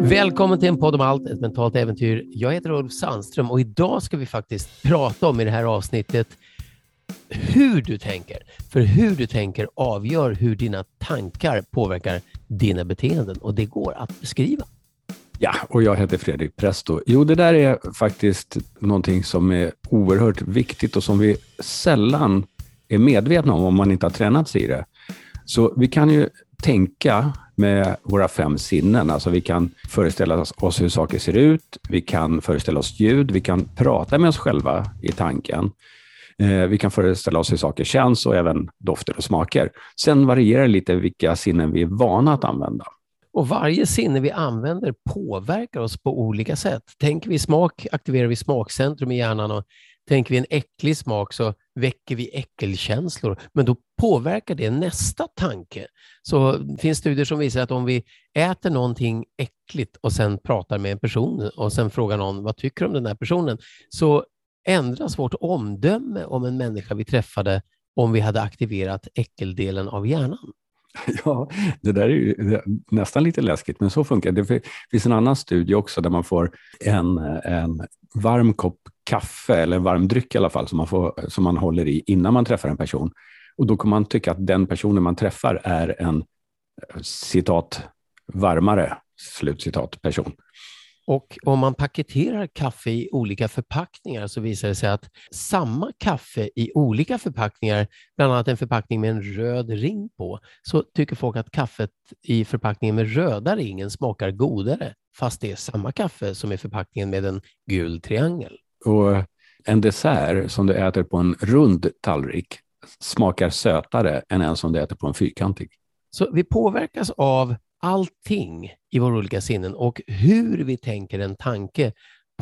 Välkommen till en podd om allt, ett mentalt äventyr. Jag heter Ulf Sandström och idag ska vi faktiskt prata om i det här avsnittet hur du tänker. För hur du tänker avgör hur dina tankar påverkar dina beteenden och det går att beskriva. Ja, och jag heter Fredrik Presto. Jo, det där är faktiskt någonting som är oerhört viktigt och som vi sällan är medvetna om om man inte har tränat sig i det. Så vi kan ju tänka med våra fem sinnen. Alltså vi kan föreställa oss hur saker ser ut, vi kan föreställa oss ljud, vi kan prata med oss själva i tanken. Eh, vi kan föreställa oss hur saker känns och även dofter och smaker. Sen varierar det lite vilka sinnen vi är vana att använda. Och varje sinne vi använder påverkar oss på olika sätt. Tänker vi smak aktiverar vi smakcentrum i hjärnan och tänker vi en äcklig smak så väcker vi äckelkänslor, men då påverkar det nästa tanke. Så det finns studier som visar att om vi äter någonting äckligt och sen pratar med en person och sen frågar någon vad tycker du om den här personen, så ändras vårt omdöme om en människa vi träffade om vi hade aktiverat äckeldelen av hjärnan. Ja, det där är ju nästan lite läskigt, men så funkar det. Det finns en annan studie också där man får en, en varm kopp kaffe, eller en varm dryck i alla fall, som man, får, som man håller i innan man träffar en person. Och då kommer man tycka att den personen man träffar är en eh, citat varmare, slutcitat, person. Och om man paketerar kaffe i olika förpackningar så visar det sig att samma kaffe i olika förpackningar, bland annat en förpackning med en röd ring på, så tycker folk att kaffet i förpackningen med röda ringen smakar godare, fast det är samma kaffe som i förpackningen med en gul triangel. Och en dessert som du äter på en rund tallrik smakar sötare än en som du äter på en fyrkantig. Så vi påverkas av allting i våra olika sinnen och hur vi tänker en tanke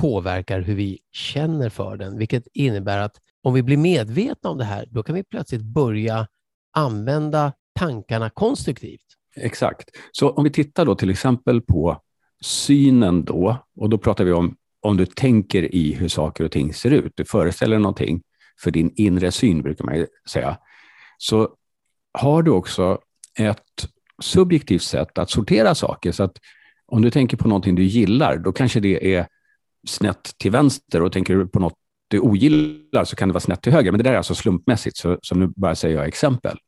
påverkar hur vi känner för den, vilket innebär att om vi blir medvetna om det här, då kan vi plötsligt börja använda tankarna konstruktivt. Exakt. Så om vi tittar då till exempel på synen då, och då pratar vi om om du tänker i hur saker och ting ser ut, du föreställer någonting för din inre syn, brukar man säga, så har du också ett subjektivt sätt att sortera saker. Så att om du tänker på någonting du gillar, då kanske det är snett till vänster och tänker du på något du ogillar så kan det vara snett till höger. Men det där är alltså slumpmässigt, så, så nu bara säger jag exempel.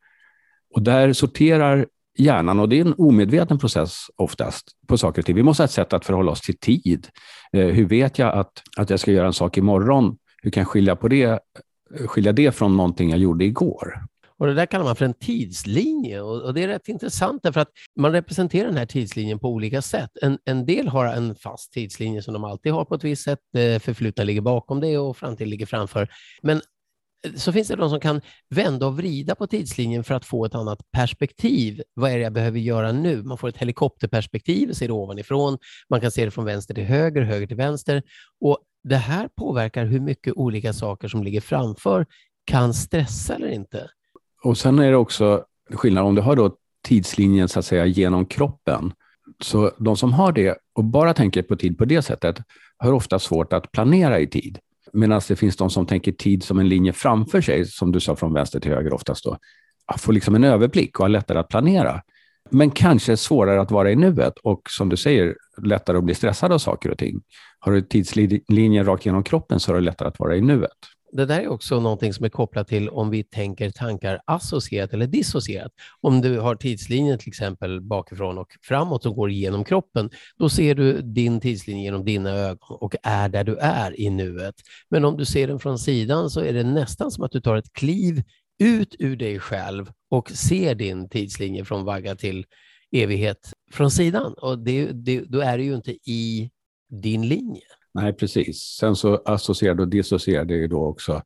Och där sorterar hjärnan, och det är en omedveten process oftast, på saker och ting. Vi måste ha ett sätt att förhålla oss till tid. Eh, hur vet jag att, att jag ska göra en sak imorgon? Hur kan jag skilja, på det, skilja det från någonting jag gjorde igår? Och Det där kallar man för en tidslinje och, och det är rätt intressant därför att man representerar den här tidslinjen på olika sätt. En, en del har en fast tidslinje som de alltid har på ett visst sätt. Det förflutna ligger bakom det och framtiden ligger framför. Men så finns det de som kan vända och vrida på tidslinjen för att få ett annat perspektiv. Vad är det jag behöver göra nu? Man får ett helikopterperspektiv, ser det ovanifrån. Man kan se det från vänster till höger, höger till vänster. Och Det här påverkar hur mycket olika saker som ligger framför kan stressa eller inte. Och sen är det också skillnad om du har då tidslinjen så att säga genom kroppen. Så de som har det och bara tänker på tid på det sättet har ofta svårt att planera i tid. Medan alltså, det finns de som tänker tid som en linje framför sig, som du sa från vänster till höger oftast då, få liksom en överblick och har lättare att planera. Men kanske svårare att vara i nuet och som du säger, lättare att bli stressad av saker och ting. Har du tidslinjen rakt genom kroppen så är det lättare att vara i nuet det där är också någonting som är kopplat till om vi tänker tankar associerat eller dissocierat. Om du har tidslinjen till exempel bakifrån och framåt som går igenom kroppen, då ser du din tidslinje genom dina ögon och är där du är i nuet. Men om du ser den från sidan så är det nästan som att du tar ett kliv ut ur dig själv och ser din tidslinje från vagga till evighet från sidan. Och det, det, då är du ju inte i din linje. Nej, precis. Sen så associerad och dissocierad är ju då också,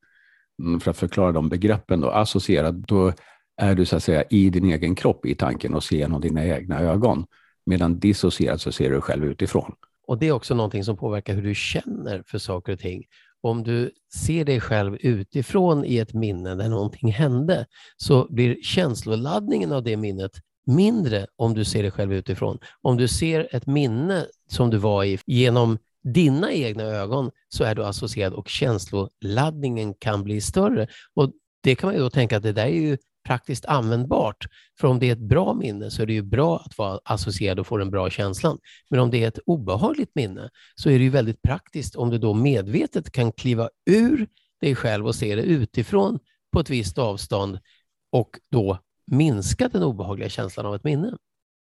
mm, för att förklara de begreppen, då, associerad, då är du så att säga i din egen kropp i tanken och ser genom dina egna ögon. Medan dissocierad så ser du själv utifrån. Och det är också någonting som påverkar hur du känner för saker och ting. Om du ser dig själv utifrån i ett minne där någonting hände, så blir känsloladdningen av det minnet mindre om du ser dig själv utifrån. Om du ser ett minne som du var i genom dina egna ögon så är du associerad och känsloladdningen kan bli större. Och det kan man ju då tänka att det där är ju praktiskt användbart. För om det är ett bra minne så är det ju bra att vara associerad och få den bra känslan. Men om det är ett obehagligt minne så är det ju väldigt praktiskt om du då medvetet kan kliva ur dig själv och se det utifrån på ett visst avstånd och då minska den obehagliga känslan av ett minne.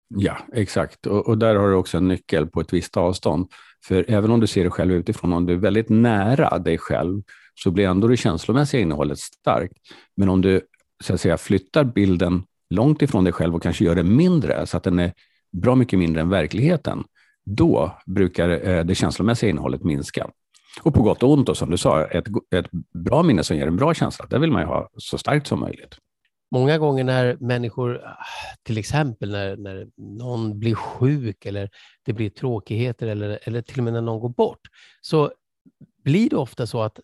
Ja, exakt. Och, och, där har du också en nyckel på ett visst avstånd. För även om du ser dig själv utifrån, om du är väldigt nära dig själv, så blir ändå det känslomässiga innehållet starkt. Men om du så att säga, flyttar bilden långt ifrån dig själv och kanske gör den mindre, så att den är bra mycket mindre än verkligheten, då brukar eh, det känslomässiga innehållet minska. Och på gott och ont, då, som du sa, ett, ett bra minne som ger en bra känsla, det vill man ju ha så starkt som möjligt. Många gånger när människor, till exempel när, när någon blir sjuk eller det blir tråkigheter eller, eller till och med när någon går bort, så blir det ofta så att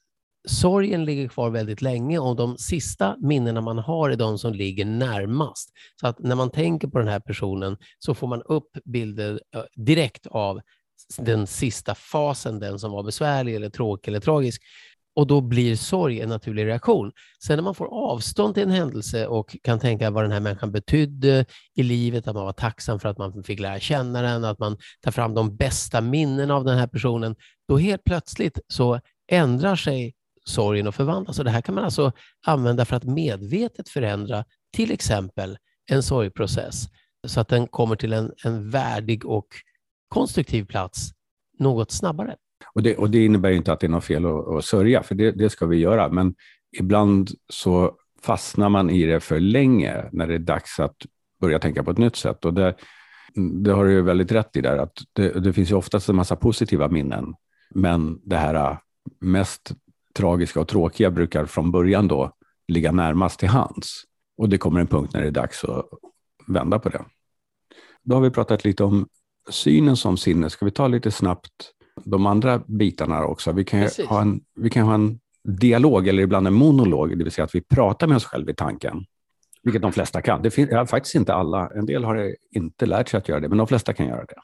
sorgen ligger kvar väldigt länge och de sista minnena man har är de som ligger närmast. Så att när man tänker på den här personen så får man upp bilder direkt av den sista fasen, den som var besvärlig eller tråkig eller tragisk. Och då blir sorg en naturlig reaktion. Sen när man får avstånd till en händelse och kan tänka vad den här människan betydde i livet, att man var tacksam för att man fick lära känna den, att man tar fram de bästa minnen av den här personen, då helt plötsligt så ändrar sig sorgen och förvandlas. Och det här kan man alltså använda för att medvetet förändra till exempel en sorgprocess så att den kommer till en, en värdig och konstruktiv plats något snabbare. Och det, och det innebär inte att det är något fel att, att sörja, för det, det ska vi göra. Men ibland så fastnar man i det för länge när det är dags att börja tänka på ett nytt sätt. Och det, det har du ju väldigt rätt i där, att det, det finns ju oftast en massa positiva minnen. Men det här äh, mest tragiska och tråkiga brukar från början då ligga närmast till hands. Och det kommer en punkt när det är dags att vända på det. Då har vi pratat lite om synen som sinne. Ska vi ta lite snabbt de andra bitarna också? Vi kan, ha en, vi kan ha en dialog eller ibland en monolog, det vill säga att vi pratar med oss själva i tanken. Vilket de flesta kan. Det finns ja, faktiskt inte alla. En del har inte lärt sig att göra det, men de flesta kan göra det.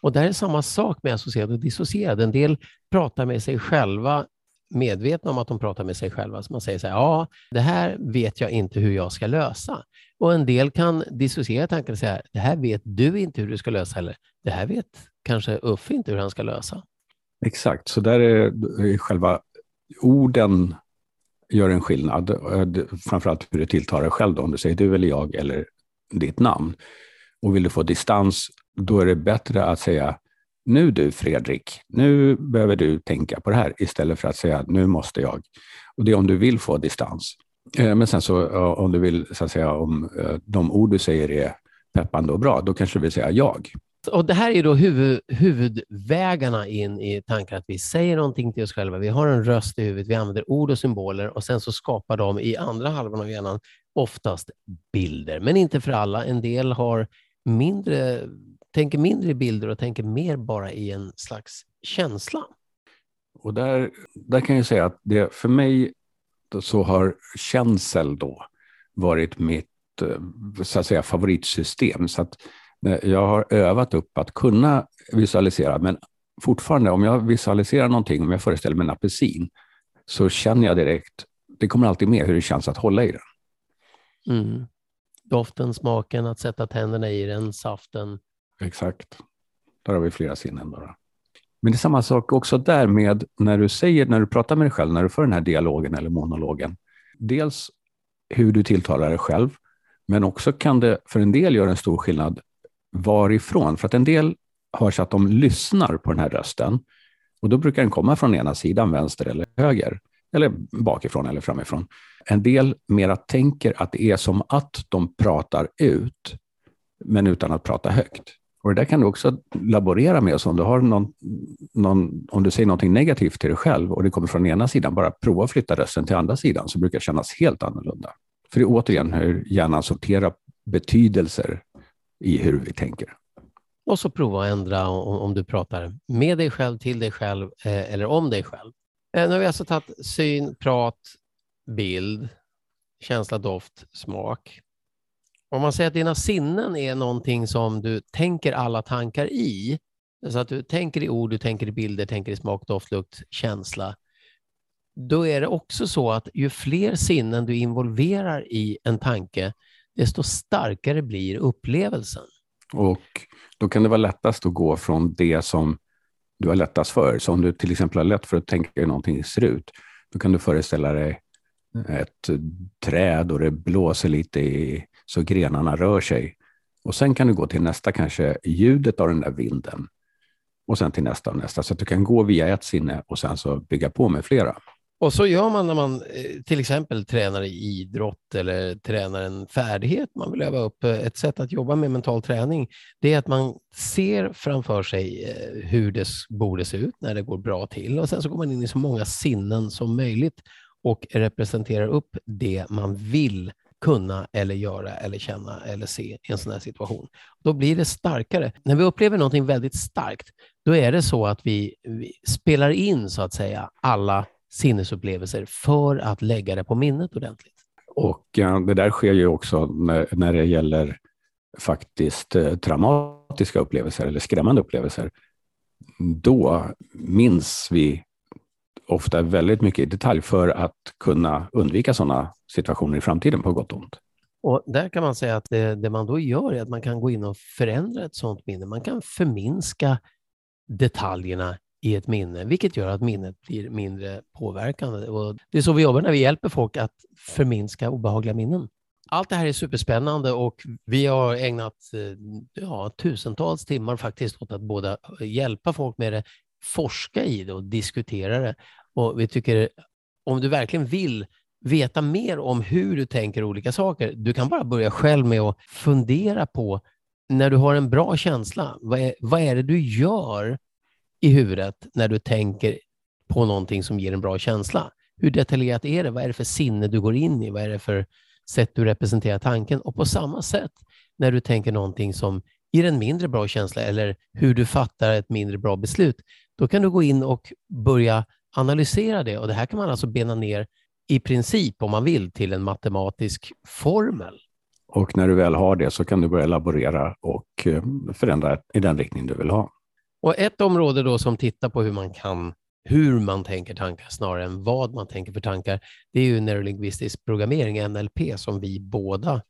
Och det är samma sak med associerad och dissocierad. En del pratar med sig själva medvetna om att de pratar med sig själva. Så man säger så här, ja, det här vet jag inte hur jag ska lösa. Och en del kan dissociera tanken och säga, det här vet du inte hur du ska lösa, eller det här vet kanske Uffe inte hur han ska lösa. Exakt, så där är själva orden gör en skillnad. Eh, framförallt hur det tilltalar dig själv, då, om du säger du eller jag eller ditt namn. Och vill du få distans, då är det bättre att säga nu du Fredrik, nu behöver du tänka på det här istället för att säga nu måste jag. Och det är om du vill få distans. Eh, men sen så om du vill, så att säga, om eh, de ord du säger är peppande och bra, då kanske du vill säga jag. Och Det här är då huvud, huvudvägarna in i tanken att vi säger någonting till oss själva. Vi har en röst i huvudet, vi använder ord och symboler och sen så skapar de i andra halvan av hjärnan oftast bilder, men inte för alla. En del har mindre tänker mindre i bilder och tänker mer bara i en slags känsla. Och där, där kan jag säga att det, för mig så har känsel då varit mitt eh, så att säga, favoritsystem. Så att jag har övat upp att kunna visualisera, men fortfarande om jag visualiserar någonting, om jag föreställer mig en apelsin, så känner jag direkt, det kommer alltid med hur det känns att hålla i den. Mm. Doften, smaken, att sätta tänderna i den, saften. Exakt. Där har vi flera sinnen. Bara. Men det är samma sak också där med när du säger, när du pratar med dig själv, när du för den här dialogen eller monologen. Dels hur du tilltalar dig själv, men också kan det för en del göra en stor skillnad varifrån. För att en del hörs så att de lyssnar på den här rösten och då brukar den komma från ena sidan, vänster eller höger, eller bakifrån eller framifrån. En del mera tänker att det är som att de pratar ut, men utan att prata högt. Och det där kan du också laborera med. Så om du, har någon, någon, om du säger någonting negativt till dig själv och det kommer från ena sidan, bara prova att flytta rösten till andra sidan så brukar det kännas helt annorlunda. För det är återigen hur hjärnan sorterar betydelser i hur vi tänker. Och så prova att ändra om, du pratar med dig själv, till dig själv eh, eller om dig själv. Eh, nu har vi alltså tagit syn, prat, bild, känsla, doft, smak. Om man säger att dina sinnen är någonting som du tänker alla tankar i, så att du tänker i ord, du tänker i bilder, tänker i smak, doft, lukt, känsla. då är det också så att ju fler sinnen du involverar i en tanke, desto starkare blir upplevelsen. Och då kan det vara lättast att gå från det som du har lättast för. Så om du till exempel har lätt för att tänka hur någonting ser ut, då kan du föreställa dig ett träd och det blåser lite i, så grenarna rör sig. Och sen kan du gå till nästa, kanske ljudet av den där vinden. Och sen till nästa och nästa. Så att du kan gå via ett sinne och sen så bygga på med flera. Och så gör man när man eh, till exempel tränar i idrott eller tränar en färdighet man vill öva upp. Eh, ett sätt att jobba med mental träning, det är att man ser framför sig eh, hur det borde se ut när det går bra till och sen så går man in i så många sinnen som möjligt och representerar upp det man vill kunna eller göra eller känna eller se i en sån här situation. Då blir det starkare. När vi upplever någonting väldigt starkt, då är det så att vi, vi spelar in så att säga alla sinnesupplevelser för att lägga det på minnet ordentligt. Och ja, det där sker ju också när, när det gäller faktiskt eh, traumatiska upplevelser eller skrämmande upplevelser. Då minns vi ofta väldigt mycket i detalj för att kunna undvika sådana situationer i framtiden på gott och ont. Och där kan man säga att det, det, man då gör är att man kan gå in och förändra ett sådant minne. Man kan förminska detaljerna i ett minne, vilket gör att minnet blir mindre påverkande. Och det är så vi jobbar när vi hjälper folk att förminska obehagliga minnen. Allt det här är superspännande och vi har ägnat eh, ja, tusentals timmar faktiskt åt att både hjälpa folk med det, forska i det och diskutera det. Och vi tycker, om du verkligen vill veta mer om hur du tänker olika saker, du kan bara börja själv med att fundera på när du har en bra känsla, vad är, vad är det du gör i huvudet när du tänker på någonting som ger en bra känsla. Hur detaljerat är det? Vad är det för sinne du går in i? Vad är det för sätt du representerar tanken? Och på samma sätt när du tänker någonting som ger en mindre bra känsla eller hur du fattar ett mindre bra beslut, då kan du gå in och börja analysera det. Och Det här kan man alltså bena ner i princip, om man vill, till en matematisk formel. Och när du väl har det så kan du börja laborera och eh, förändra i den riktning du vill ha. Och ett område då som tittar på hur man kan hur man tänker tankar snarare än vad man tänker för tankar, det är ju neurolingvistisk programmering, NLP, som vi båda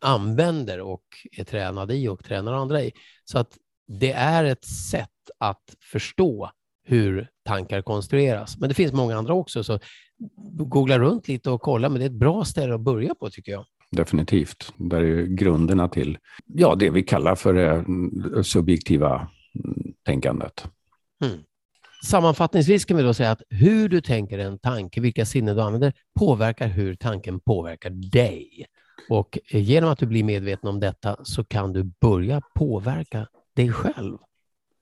använder och är tränade i och tränar andra i. Så att det är ett sätt att förstå hur tankar konstrueras. Men det finns många andra också, så googla runt lite och kolla, men det är ett bra ställe att börja på tycker jag. Definitivt. Där är grunderna till ja, det vi kallar för det subjektiva tänkandet. Mm. Sammanfattningsvis kan vi då säga att hur du tänker en tanke, vilka sinnen du använder, påverkar hur tanken påverkar dig. Och genom att du blir medveten om detta så kan du börja påverka dig själv.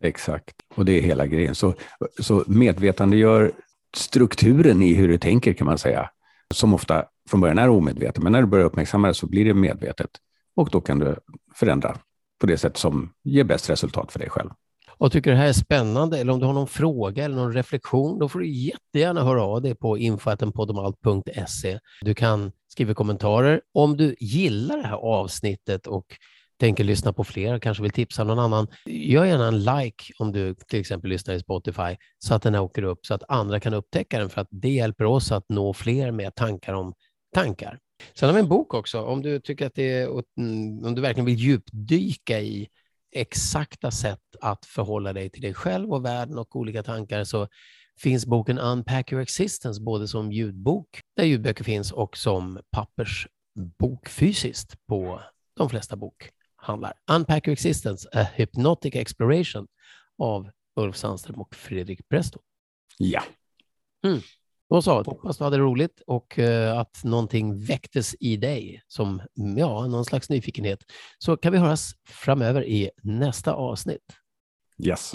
Exakt, och det är hela grejen. Så, så medvetandegör strukturen i hur du tänker kan man säga, som ofta från början är omedveten, men när du börjar uppmärksamma det så blir det medvetet och då kan du förändra på det sätt som ger bäst resultat för dig själv och tycker det här är spännande eller om du har någon fråga eller någon reflektion, då får du jättegärna höra av dig på info.podomalt.se. Du kan skriva kommentarer. Om du gillar det här avsnittet och tänker lyssna på fler, kanske vill tipsa någon annan, gör gärna en like om du till exempel lyssnar i Spotify så att den åker upp så att andra kan upptäcka den för att det hjälper oss att nå fler med tankar om tankar. Sen har vi en bok också, om du tycker att det är, mm, om du verkligen vill djupdyka i exakta sätt att förhålla dig till dig själv och världen och olika tankar så finns boken Unpack Your Existence både som ljudbok, där ljudböcker finns, och som pappersbok fysiskt på de flesta bokhandlar. Unpack Your Existence, A Hypnotic Exploration av Ulf Sandström och Fredrik Presto. Ja. Mm. Då så, hoppas du hade roligt och uh, att någonting väcktes i dig som ja, någon slags nyfikenhet. Så kan vi höras framöver i nästa avsnitt. Yes.